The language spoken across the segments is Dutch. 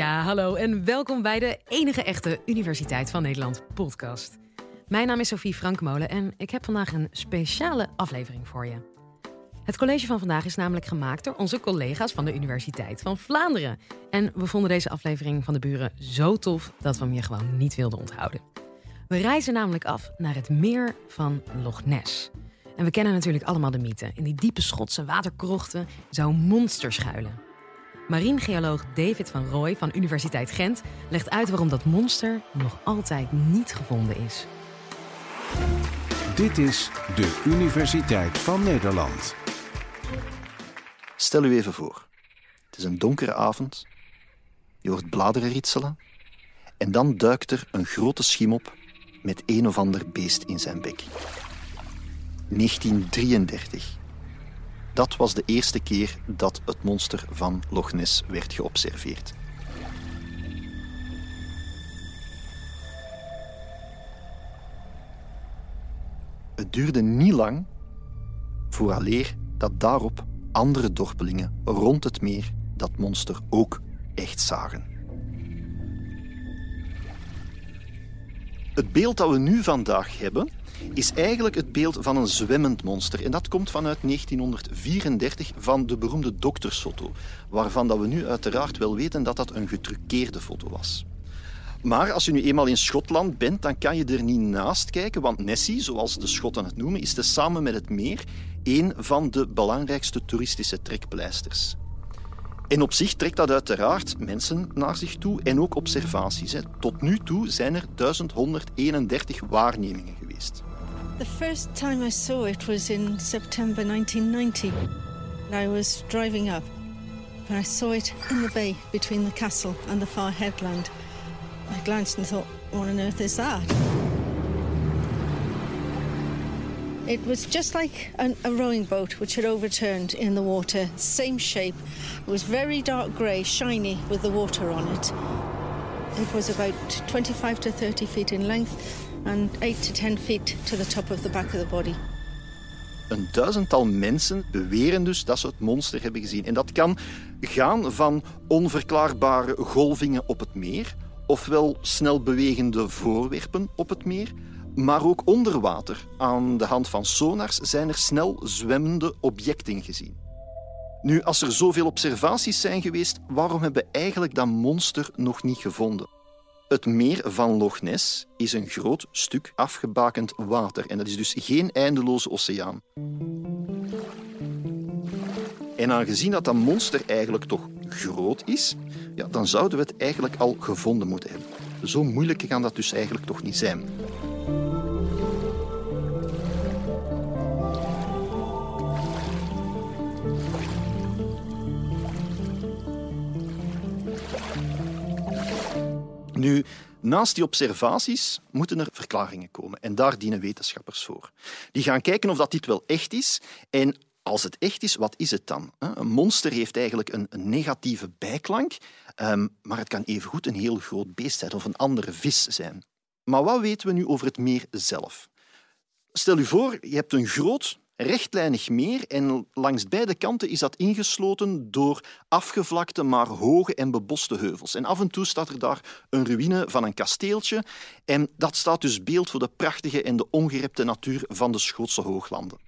Ja, hallo en welkom bij de enige echte Universiteit van Nederland podcast. Mijn naam is Sophie Frankmolen en ik heb vandaag een speciale aflevering voor je. Het college van vandaag is namelijk gemaakt door onze collega's van de Universiteit van Vlaanderen. En we vonden deze aflevering van de buren zo tof dat we hem je gewoon niet wilden onthouden. We reizen namelijk af naar het meer van Loch Ness. En we kennen natuurlijk allemaal de mythe. In die diepe Schotse waterkrochten zou een monster schuilen. Marinegeoloog David van Rooij van Universiteit Gent legt uit waarom dat monster nog altijd niet gevonden is. Dit is de Universiteit van Nederland. Stel u even voor. Het is een donkere avond. Je hoort bladeren ritselen. En dan duikt er een grote schim op met een of ander beest in zijn bek. 1933. Dat was de eerste keer dat het monster van Loch Ness werd geobserveerd. Het duurde niet lang vooraleer dat daarop andere dorpelingen rond het meer dat monster ook echt zagen. Het beeld dat we nu vandaag hebben, is eigenlijk het beeld van een zwemmend monster. En dat komt vanuit 1934 van de beroemde doktersfoto, waarvan dat we nu uiteraard wel weten dat dat een getruckeerde foto was. Maar als je nu eenmaal in Schotland bent, dan kan je er niet naast kijken, want Nessie, zoals de Schotten het noemen, is samen met het meer een van de belangrijkste toeristische trekpleisters. En op zich trekt dat uiteraard mensen naar zich toe en ook observaties. Tot nu toe zijn er 1131 waarnemingen geweest. The first time I saw it was in September 1990. I was driving up and I saw it in the bay between the castle and the far headland. I glanced and thought, what on earth is that? It was just like an, a rowing boat which had overturned in the water, same shape. It was very dark grey, shiny with the water on it. It was about 25 to 30 feet in length and 8 to 10 feet to the top of the back of the body. Een duizendtal mensen beweren dus dat ze het monster hebben gezien. En dat kan gaan van onverklaarbare golvingen op het meer, ofwel snel bewegende voorwerpen op het meer, maar ook onder water. Aan de hand van sonars zijn er snel zwemmende objecten gezien. Nu, als er zoveel observaties zijn geweest, waarom hebben we eigenlijk dat monster nog niet gevonden? Het meer van Loch Ness is een groot stuk afgebakend water en dat is dus geen eindeloze oceaan. En aangezien dat dat monster eigenlijk toch groot is, ja, dan zouden we het eigenlijk al gevonden moeten hebben. Zo moeilijk kan dat dus eigenlijk toch niet zijn. Nu, naast die observaties moeten er verklaringen komen. En daar dienen wetenschappers voor. Die gaan kijken of dat dit wel echt is. En als het echt is, wat is het dan? Een monster heeft eigenlijk een, negatieve bijklank, ehm, maar het kan evengoed een heel groot beest zijn of een andere vis zijn. Maar wat weten we nu over het meer zelf? Stel u voor, je hebt een groot rechtlijnig meer en langs beide kanten is dat ingesloten door afgevlakte, maar hoge en beboste heuvels. En af en toe staat er daar een ruïne van een kasteeltje en dat staat dus beeld voor de prachtige en de ongerepte natuur van de Schotse hooglanden.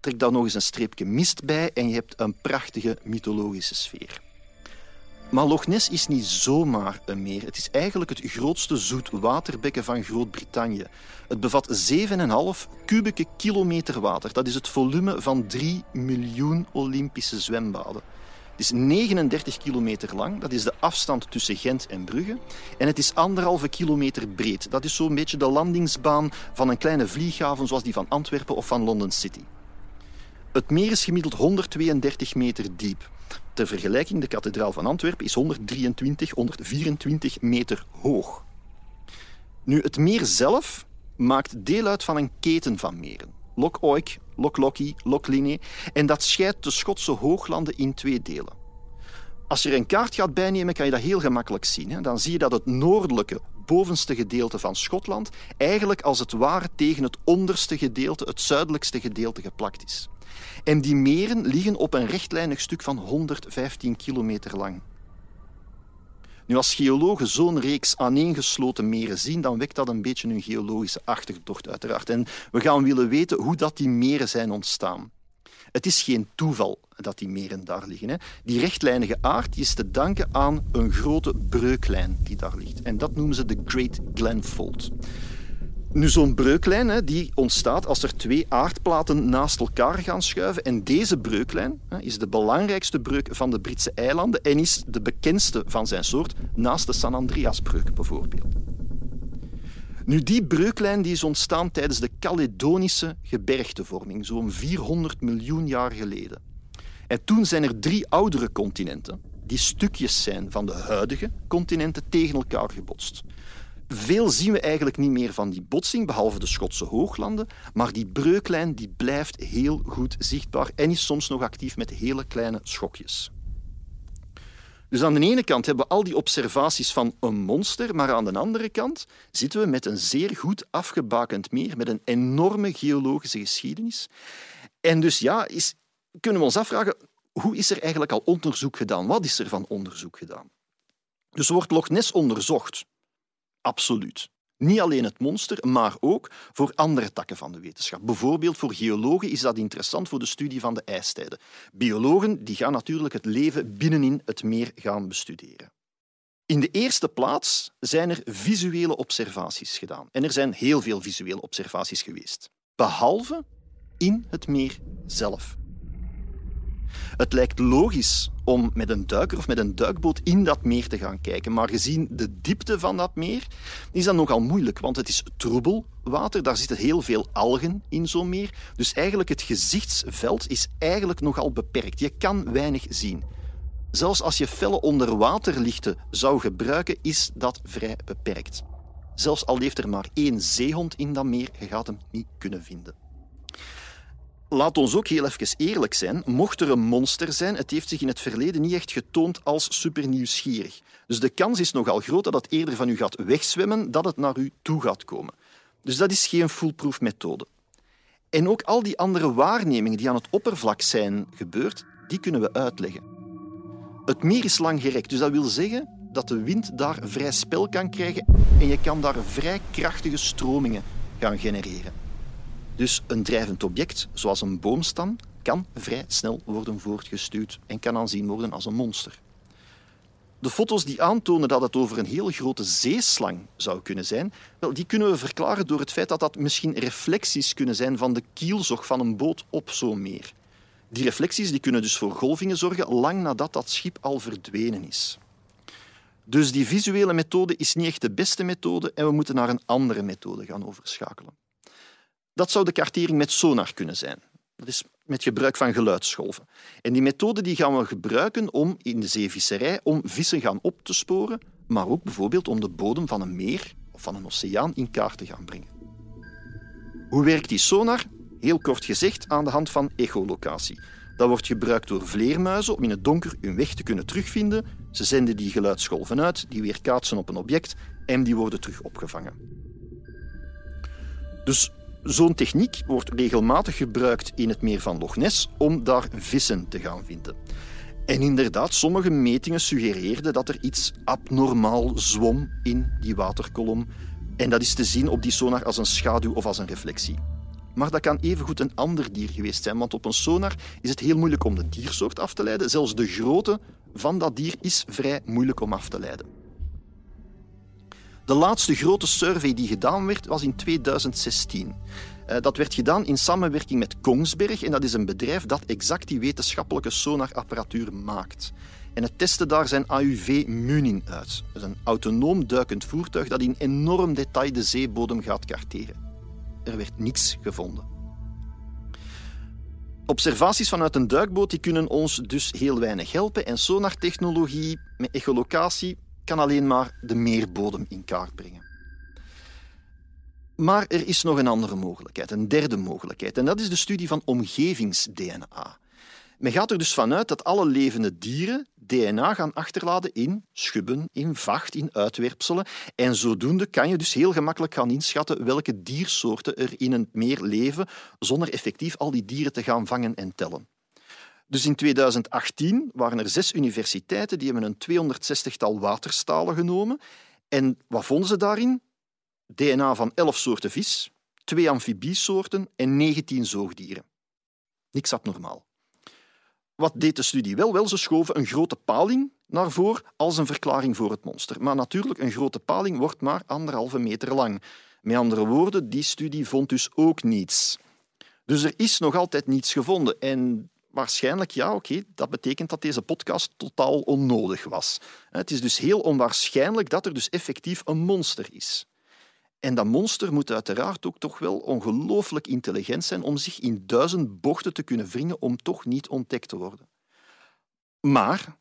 Trek daar nog eens een streepje mist bij en je hebt een prachtige mythologische sfeer. Maar Loch Ness is niet zomaar een meer. Het is eigenlijk het grootste zoetwaterbekken van Groot-Brittannië. Het bevat 7,5 kubieke kilometer water. Dat is het volume van 3 miljoen Olympische zwembaden. Het is 39 kilometer lang, dat is de afstand tussen Gent en Brugge. En het is anderhalve kilometer breed. Dat is zo'n beetje de landingsbaan van een kleine vlieghaven zoals die van Antwerpen of van London City. Het meer is gemiddeld 132 meter diep. Ter vergelijking, de kathedraal van Antwerpen is 123, 124 meter hoog. Nu, het meer zelf maakt deel uit van een keten van meren. Loch Oik, Loch Lochy, Loch Linné. En dat scheidt de Schotse hooglanden in twee delen. Als je er een kaart gaat bijnemen, kan je dat heel gemakkelijk zien. Dan zie je dat het noordelijke, bovenste gedeelte van Schotland eigenlijk als het ware tegen het onderste gedeelte, het zuidelijkste gedeelte, geplakt is. En die meren liggen op een rechtlijnig stuk van 115 kilometer lang. Nu, als geologen zo'n reeks aaneengesloten meren zien, dan wekt dat een beetje hun geologische achterdocht uiteraard. En we gaan willen weten hoe dat die meren zijn ontstaan. Het is geen toeval dat die meren daar liggen. Hè. Die rechtlijnige aard is te danken aan een grote breuklijn die daar ligt. En dat noemen ze de Great Glen Fault. Nu, zo'n breuklijn hè, die ontstaat als er twee aardplaten naast elkaar gaan schuiven. En deze breuklijn hè, is de belangrijkste breuk van de Britse eilanden en is de bekendste van zijn soort, naast de San Andreasbreuk bijvoorbeeld. Nu, die breuklijn die is ontstaan tijdens de Caledonische gebergtevorming, zo'n 400 miljoen jaar geleden. En toen zijn er drie oudere continenten, die stukjes zijn van de huidige continenten, tegen elkaar gebotst. Veel zien we eigenlijk niet meer van die botsing, behalve de Schotse hooglanden. Maar die breuklijn die blijft heel goed zichtbaar en is soms nog actief met hele kleine schokjes. Dus aan de ene kant hebben we al die observaties van een monster, maar aan de andere kant zitten we met een zeer goed afgebakend meer, met een enorme geologische geschiedenis. En dus ja, is, kunnen we ons afvragen, hoe is er eigenlijk al onderzoek gedaan? Wat is er van onderzoek gedaan? Dus wordt Loch Ness onderzocht. Absoluut. Niet alleen het monster, maar ook voor andere takken van de wetenschap. Bijvoorbeeld voor geologen is dat interessant voor de studie van de ijstijden. Biologen die gaan natuurlijk het leven binnenin het meer gaan bestuderen. In de eerste plaats zijn er visuele observaties gedaan. En er zijn heel veel visuele observaties geweest. Behalve in het meer zelf. Het lijkt logisch om met een duiker of met een duikboot in dat meer te gaan kijken. Maar gezien de diepte van dat meer is dat nogal moeilijk, want het is troebel water, daar zitten heel veel algen in zo'n meer. Dus eigenlijk het gezichtsveld is eigenlijk nogal beperkt. Je kan weinig zien. Zelfs als je felle onderwaterlichten zou gebruiken, is dat vrij beperkt. Zelfs al leeft er maar één zeehond in dat meer, je gaat hem niet kunnen vinden. Laat ons ook heel even eerlijk zijn. Mocht er een monster zijn, het heeft zich in het verleden niet echt getoond als supernieuwsgierig. Dus de kans is nogal groot dat het eerder van u gaat wegzwemmen dat het naar u toe gaat komen. Dus dat is geen foolproof methode. En ook al die andere waarnemingen die aan het oppervlak zijn gebeurd, die kunnen we uitleggen. Het meer is langgerekt, dus dat wil zeggen dat de wind daar vrij spel kan krijgen en je kan daar vrij krachtige stromingen gaan genereren. Dus een drijvend object, zoals een boomstam, kan vrij snel worden voortgestuurd en kan aanzien worden als een monster. De foto's die aantonen dat het over een heel grote zeeslang zou kunnen zijn, wel, die kunnen we verklaren door het feit dat dat misschien reflecties kunnen zijn van de kielzog van een boot op zo'n meer. Die reflecties die kunnen dus voor golvingen zorgen lang nadat dat schip al verdwenen is. Dus die visuele methode is niet echt de beste methode en we moeten naar een andere methode gaan overschakelen. Dat zou de kartering met sonar kunnen zijn. Dat is met gebruik van geluidsgolven. En die methode die gaan we gebruiken om in de zeevisserij om vissen gaan op te sporen, maar ook bijvoorbeeld om de bodem van een meer of van een oceaan in kaart te gaan brengen. Hoe werkt die sonar? Heel kort gezegd aan de hand van echolocatie. Dat wordt gebruikt door vleermuizen om in het donker hun weg te kunnen terugvinden. Ze zenden die geluidsgolven uit, die weer kaatsen op een object en die worden terug opgevangen. Dus Zo'n techniek wordt regelmatig gebruikt in het meer van Loch Ness om daar vissen te gaan vinden. En inderdaad, sommige metingen suggereerden dat er iets abnormaal zwom in die waterkolom. En dat is te zien op die sonar als een schaduw of als een reflectie. Maar dat kan evengoed een ander dier geweest zijn, want op een sonar is het heel moeilijk om de diersoort af te leiden. Zelfs de grootte van dat dier is vrij moeilijk om af te leiden. De laatste grote survey die gedaan werd, was in 2016. Eh, dat werd gedaan in samenwerking met Kongsberg en dat is een bedrijf dat exact die wetenschappelijke sonarapparatuur maakt. En het testen daar zijn AUV Munin uit. Dat is een autonoom duikend voertuig dat in enorm detail de zeebodem gaat karteren. Er werd niets gevonden. Observaties vanuit een duikboot die kunnen ons dus heel weinig helpen en sonartechnologie met echolocatie kan alleen maar de meerbodem in kaart brengen. Maar er is nog een andere mogelijkheid, een derde mogelijkheid. En dat is de studie van omgevings-DNA. Men gaat er dus vanuit dat alle levende dieren DNA gaan achterlaten in schubben, in vacht, in uitwerpselen. En zodoende kan je dus heel gemakkelijk gaan inschatten welke diersoorten er in een meer leven, zonder effectief al die dieren te gaan vangen en tellen. Dus in 2018 waren er zes universiteiten die hebben een 260-tal waterstalen genomen. En wat vonden ze daarin? DNA van 11 soorten vis, twee amfibiesoorten en 19 zoogdieren. Niks abnormaal. Wat deed de studie wel? Wel, ze schoven een grote paling naar voren als een verklaring voor het monster. Maar natuurlijk, een grote paling wordt maar anderhalve meter lang. Met andere woorden, die studie vond dus ook niets. Dus er is nog altijd niets gevonden. En waarschijnlijk, ja, oké, dat betekent dat deze podcast totaal onnodig was. Het is dus heel onwaarschijnlijk dat er dus effectief een monster is. En dat monster moet uiteraard ook toch wel ongelooflijk intelligent zijn om zich in duizend bochten te kunnen wringen om toch niet ontdekt te worden. Maar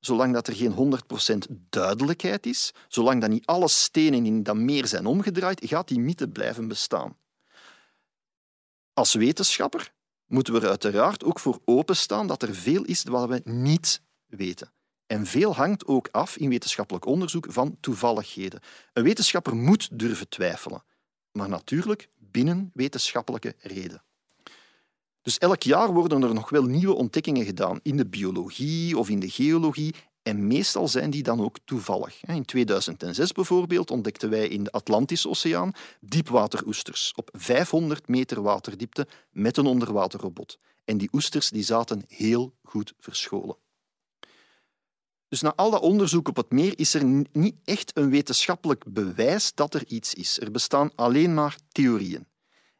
zolang dat er geen 100% duidelijkheid is, zolang dat niet alle stenen in dat meer zijn omgedraaid, gaat die mythe blijven bestaan. Als wetenschapper moeten we er uiteraard ook voor openstaan dat er veel is wat we niet weten. En veel hangt ook af in wetenschappelijk onderzoek van toevalligheden. Een wetenschapper moet durven twijfelen, maar natuurlijk binnen wetenschappelijke reden. Dus elk jaar worden er nog wel nieuwe ontdekkingen gedaan in de biologie of in de geologie en meestal zijn die dan ook toevallig. In 2006 bijvoorbeeld ontdekten wij in de Atlantische Oceaan diepwateroesters op 500 meter waterdiepte met een onderwaterrobot. En die oesters die zaten heel goed verscholen. Dus na al dat onderzoek op het meer is er niet echt een wetenschappelijk bewijs dat er iets is. Er bestaan alleen maar theorieën.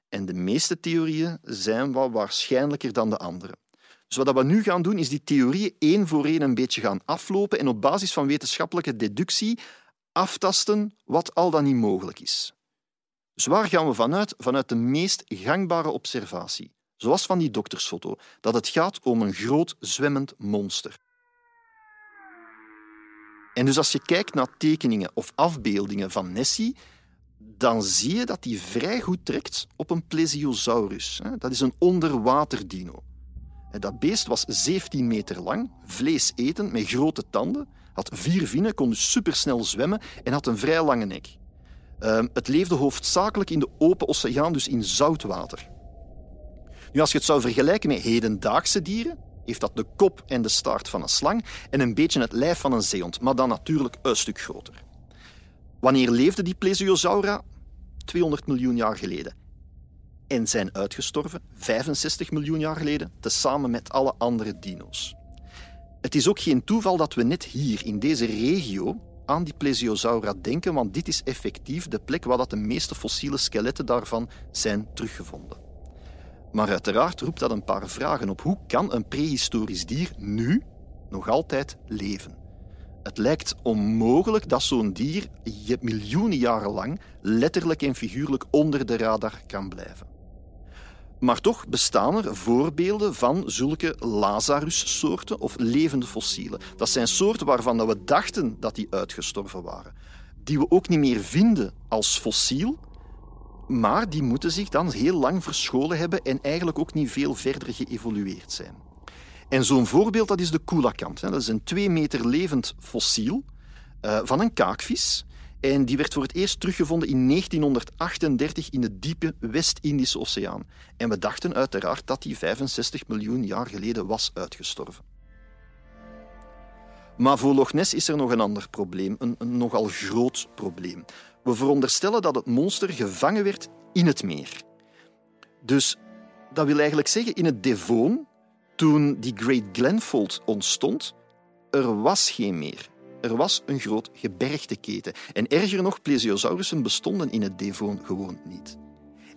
En de meeste theorieën zijn wat waarschijnlijker dan de andere. Dus wat we nu gaan doen, is die theorieën één voor één een beetje gaan aflopen en op basis van wetenschappelijke deductie aftasten wat al dan niet mogelijk is. Dus waar gaan we vanuit? Vanuit de meest gangbare observatie, zoals van die doktersfoto, dat het gaat om een groot zwemmend monster. En dus als je kijkt naar tekeningen of afbeeldingen van Nessie, dan zie je dat die vrij goed trekt op een plesiosaurus. Dat is een onderwaterdino. Dat beest was 17 meter lang, vlees eten met grote tanden, had vier vinnen, kon dus supersnel zwemmen en had een vrij lange nek. Ehm, het leefde hoofdzakelijk in de open oceaan, dus in zoutwater. Nu, als je het zou vergelijken met hedendaagse dieren, heeft dat de kop en de staart van een slang en een beetje het lijf van een zeehond, maar dan natuurlijk een stuk groter. Wanneer leefde die plesiosaura? 200 miljoen jaar geleden. En zijn uitgestorven 65 miljoen jaar geleden, tezamen met alle andere dino's. Het is ook geen toeval dat we net hier in deze regio aan die plesiosaura denken, want dit is effectief de plek waar dat de meeste fossiele skeletten daarvan zijn teruggevonden. Maar uiteraard roept dat een paar vragen op. Hoe kan een prehistorisch dier nu nog altijd leven? Het lijkt onmogelijk dat zo'n dier miljoenen jaren lang letterlijk en figuurlijk onder de radar kan blijven. Maar toch bestaan er voorbeelden van zulke Lazarus-soorten of levende fossielen. Dat zijn soorten waarvan we dachten dat die uitgestorven waren. Die we ook niet meer vinden als fossiel, maar die moeten zich dan heel lang verscholen hebben en eigenlijk ook niet veel verder geëvolueerd zijn. En zo'n voorbeeld dat is de koelakant. Dat is een twee meter levend fossiel eh, van een kaakvis. En die werd voor het eerst teruggevonden in 1938 in de diepe West-Indische Oceaan. En we dachten uiteraard dat die 65 miljoen jaar geleden was uitgestorven. Maar voor Loch Ness is er nog een ander probleem, een, een nogal groot probleem. We veronderstellen dat het monster gevangen werd in het meer. Dus dat wil eigenlijk zeggen, in het Devon, toen die Great Glenfold ontstond, er was geen meer. Er was een groot gebergteketen. En erger nog, plesiosaurussen bestonden in het Devon gewoon niet.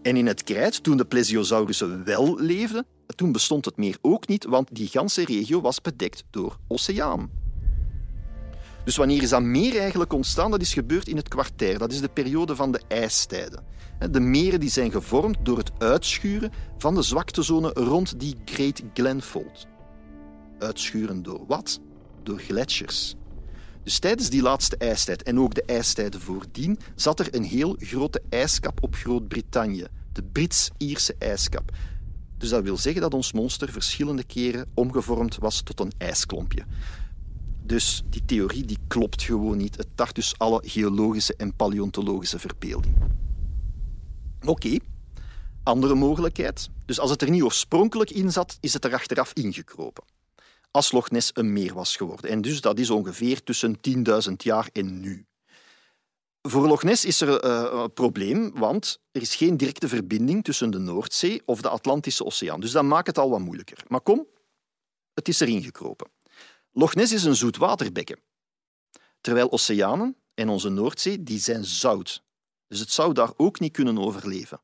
En in het Krijt, toen de plesiosaurussen wel leefden, toen bestond het meer ook niet, want die ganse regio was bedekt door oceaan. Dus wanneer is dat meer eigenlijk ontstaan? Dat is gebeurd in het kwartier. Dat is de periode van de ijstijden. De meren die zijn gevormd door het uitschuren van de zwaktezone rond die Great Glenfold. Uitschuren door wat? Door gletsjers. Dus tijdens die laatste ijstijd en ook de ijstijden voordien zat er een heel grote ijskap op Groot-Brittannië, de Brits-Ierse ijskap. Dus dat wil zeggen dat ons monster verschillende keren omgevormd was tot een ijsklompje. Dus die theorie die klopt gewoon niet. Het tart dus alle geologische en paleontologische verbeelding. Oké, andere mogelijkheid. Dus als het er niet oorspronkelijk in zat, is het er achteraf ingekropen. Als Loch Ness een meer was geworden. En dus dat is ongeveer tussen 10.000 jaar en nu. Voor Loch Ness is er uh, een probleem, want er is geen directe verbinding tussen de Noordzee of de Atlantische Oceaan. Dus dat maakt het al wat moeilijker. Maar kom, het is erin gekropen. Loch Ness is een zoetwaterbekken. Terwijl oceanen en onze Noordzee die zijn zout. Dus het zou daar ook niet kunnen overleven.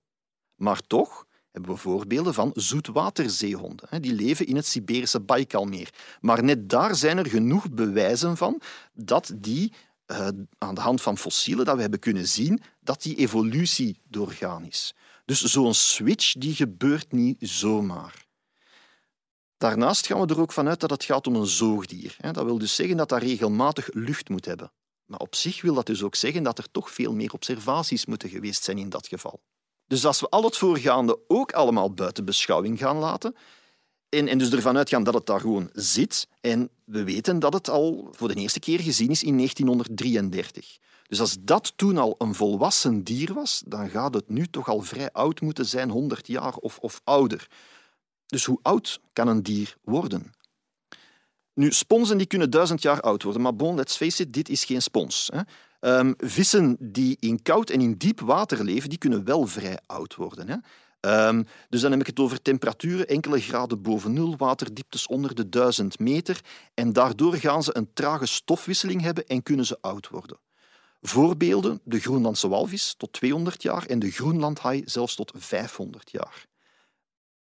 Maar toch hebben we voorbeelden van zoetwaterzeehonden. Die leven in het Siberische Baikalmeer. Maar net daar zijn er genoeg bewijzen van dat die uh, aan de hand van fossielen dat we hebben kunnen zien dat die evolutie doorgaan is. Dus zo'n switch die gebeurt niet zomaar. Daarnaast gaan we er ook vanuit dat het gaat om een zoogdier. Dat wil dus zeggen dat dat regelmatig lucht moet hebben. Maar op zich wil dat dus ook zeggen dat er toch veel meer observaties moeten geweest zijn in dat geval. Dus als we al het voorgaande ook allemaal buiten beschouwing gaan laten, en, en dus ervan uitgaan dat het daar gewoon zit, en we weten dat het al voor de eerste keer gezien is in 1933. Dus als dat toen al een volwassen dier was, dan gaat het nu toch al vrij oud moeten zijn, 100 jaar of, of ouder. Dus hoe oud kan een dier worden? Nu, sponsen die kunnen duizend jaar oud worden, maar bon, let's face it, dit is geen spons. Hè. Um, vissen die in koud en in diep water leven, die kunnen wel vrij oud worden. Hè. Um, dus dan heb ik het over temperaturen enkele graden boven nul, waterdieptes onder de duizend meter. En daardoor gaan ze een trage stofwisseling hebben en kunnen ze oud worden. Voorbeelden, de Groenlandse walvis tot 200 jaar en de Groenlandhaai zelfs tot 500 jaar.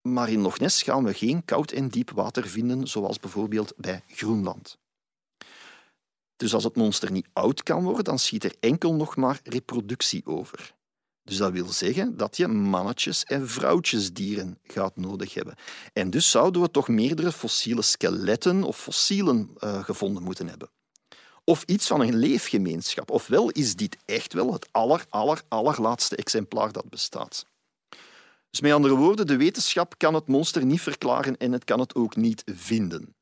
Maar in Loch Ness gaan we geen koud en diep water vinden, zoals bijvoorbeeld bij Groenland. Dus als het monster niet oud kan worden, dan schiet er enkel nog maar reproductie over. Dus dat wil zeggen dat je mannetjes- en vrouwtjesdieren gaat nodig hebben. En dus zouden we toch meerdere fossiele skeletten of fossielen uh, gevonden moeten hebben. Of iets van een leefgemeenschap. Ofwel is dit echt wel het aller, aller, allerlaatste exemplaar dat bestaat. Dus met andere woorden, de wetenschap kan het monster niet verklaren en het kan het ook niet vinden.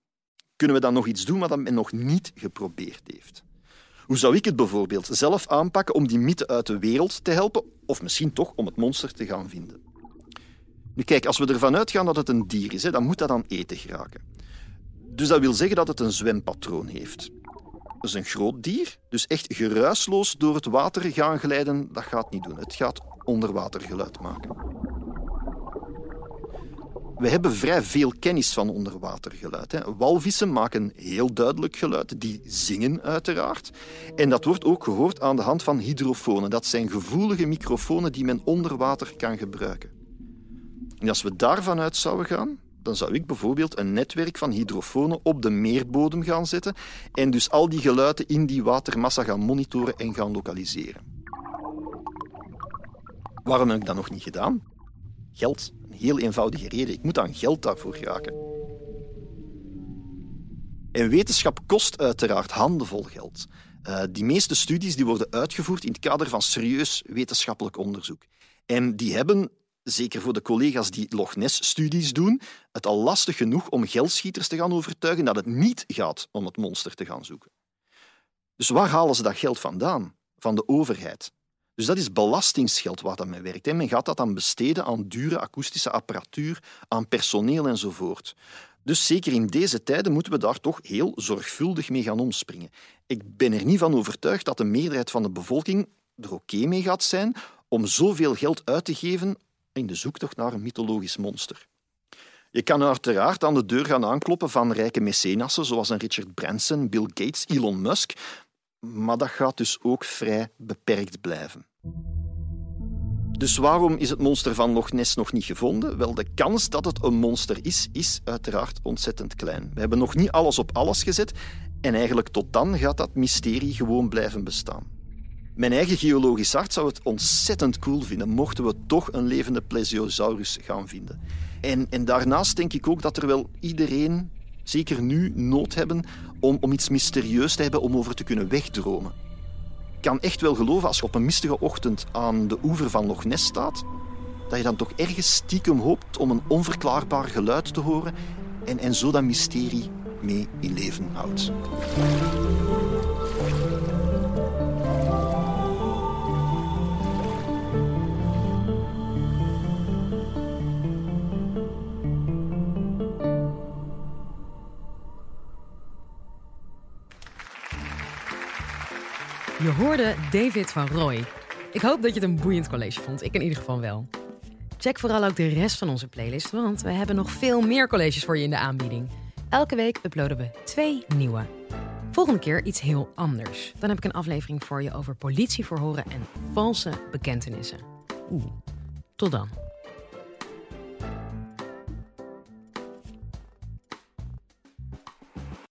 Kunnen we dan nog iets doen wat men nog niet geprobeerd heeft? Hoe zou ik het bijvoorbeeld zelf aanpakken om die mythe uit de wereld te helpen, of misschien toch om het monster te gaan vinden? Nu kijk, als we ervan uitgaan dat het een dier is, dan moet dat aan eten geraken. Dus dat wil zeggen dat het een zwempatroon heeft. Dat is een groot dier, dus echt geruisloos door het water gaan glijden, dat gaat niet doen. Het gaat onderwatergeluid maken. We hebben vrij veel kennis van onderwatergeluid. Hè. Walvissen maken heel duidelijk geluid, die zingen uiteraard. En dat wordt ook gehoord aan de hand van hydrofonen. Dat zijn gevoelige microfonen die men onder water kan gebruiken. En als we daarvan uit zouden gaan, dan zou ik bijvoorbeeld een netwerk van hydrofonen op de meerbodem gaan zetten en dus al die geluiden in die watermassa gaan monitoren en gaan lokaliseren. Waarom heb ik dat nog niet gedaan? Geld heel eenvoudige reden. Ik moet aan geld daarvoor geraken. En wetenschap kost uiteraard handenvol geld. Uh, die meeste studies die worden uitgevoerd in het kader van serieus wetenschappelijk onderzoek. En die hebben, zeker voor de collega's die Loch Ness-studies doen, het al lastig genoeg om geldschieters te gaan overtuigen dat het niet gaat om het monster te gaan zoeken. Dus waar halen ze dat geld vandaan? Van de overheid. Dus dat is belastingsgeld wat aan mij werkt. Men gaat dat dan besteden aan dure akoestische apparatuur, aan personeel enzovoort. Dus zeker in deze tijden moeten we daar toch heel zorgvuldig mee gaan omspringen. Ik ben er niet van overtuigd dat de meerderheid van de bevolking er oké mee gaat zijn om zoveel geld uit te geven in de zoektocht naar een mythologisch monster. Je kan uiteraard aan de deur gaan aankloppen van rijke mecenassen zoals een Richard Branson, Bill Gates, Elon Musk, maar dat gaat dus ook vrij beperkt blijven. Dus waarom is het monster van Loch Ness nog niet gevonden? Wel, de kans dat het een monster is, is uiteraard ontzettend klein. We hebben nog niet alles op alles gezet en eigenlijk tot dan gaat dat mysterie gewoon blijven bestaan. Mijn eigen geologisch hart zou het ontzettend cool vinden mochten we toch een levende plesiosaurus gaan vinden. En, en daarnaast denk ik ook dat er wel iedereen zeker nu, nood hebben om, iets mysterieus te hebben om over te kunnen wegdromen. Ik kan echt wel geloven als je op een mistige ochtend aan de oever van Loch Ness staat, dat je dan toch ergens stiekem hoopt om een onverklaarbaar geluid te horen en, en zo dat mysterie mee in leven houdt. Je hoorde David van Roy. Ik hoop dat je het een boeiend college vond. Ik in ieder geval wel. Check vooral ook de rest van onze playlist, want we hebben nog veel meer colleges voor je in de aanbieding. Elke week uploaden we twee nieuwe. Volgende keer iets heel anders. Dan heb ik een aflevering voor je over politieverhoren en valse bekentenissen. Oeh, tot dan.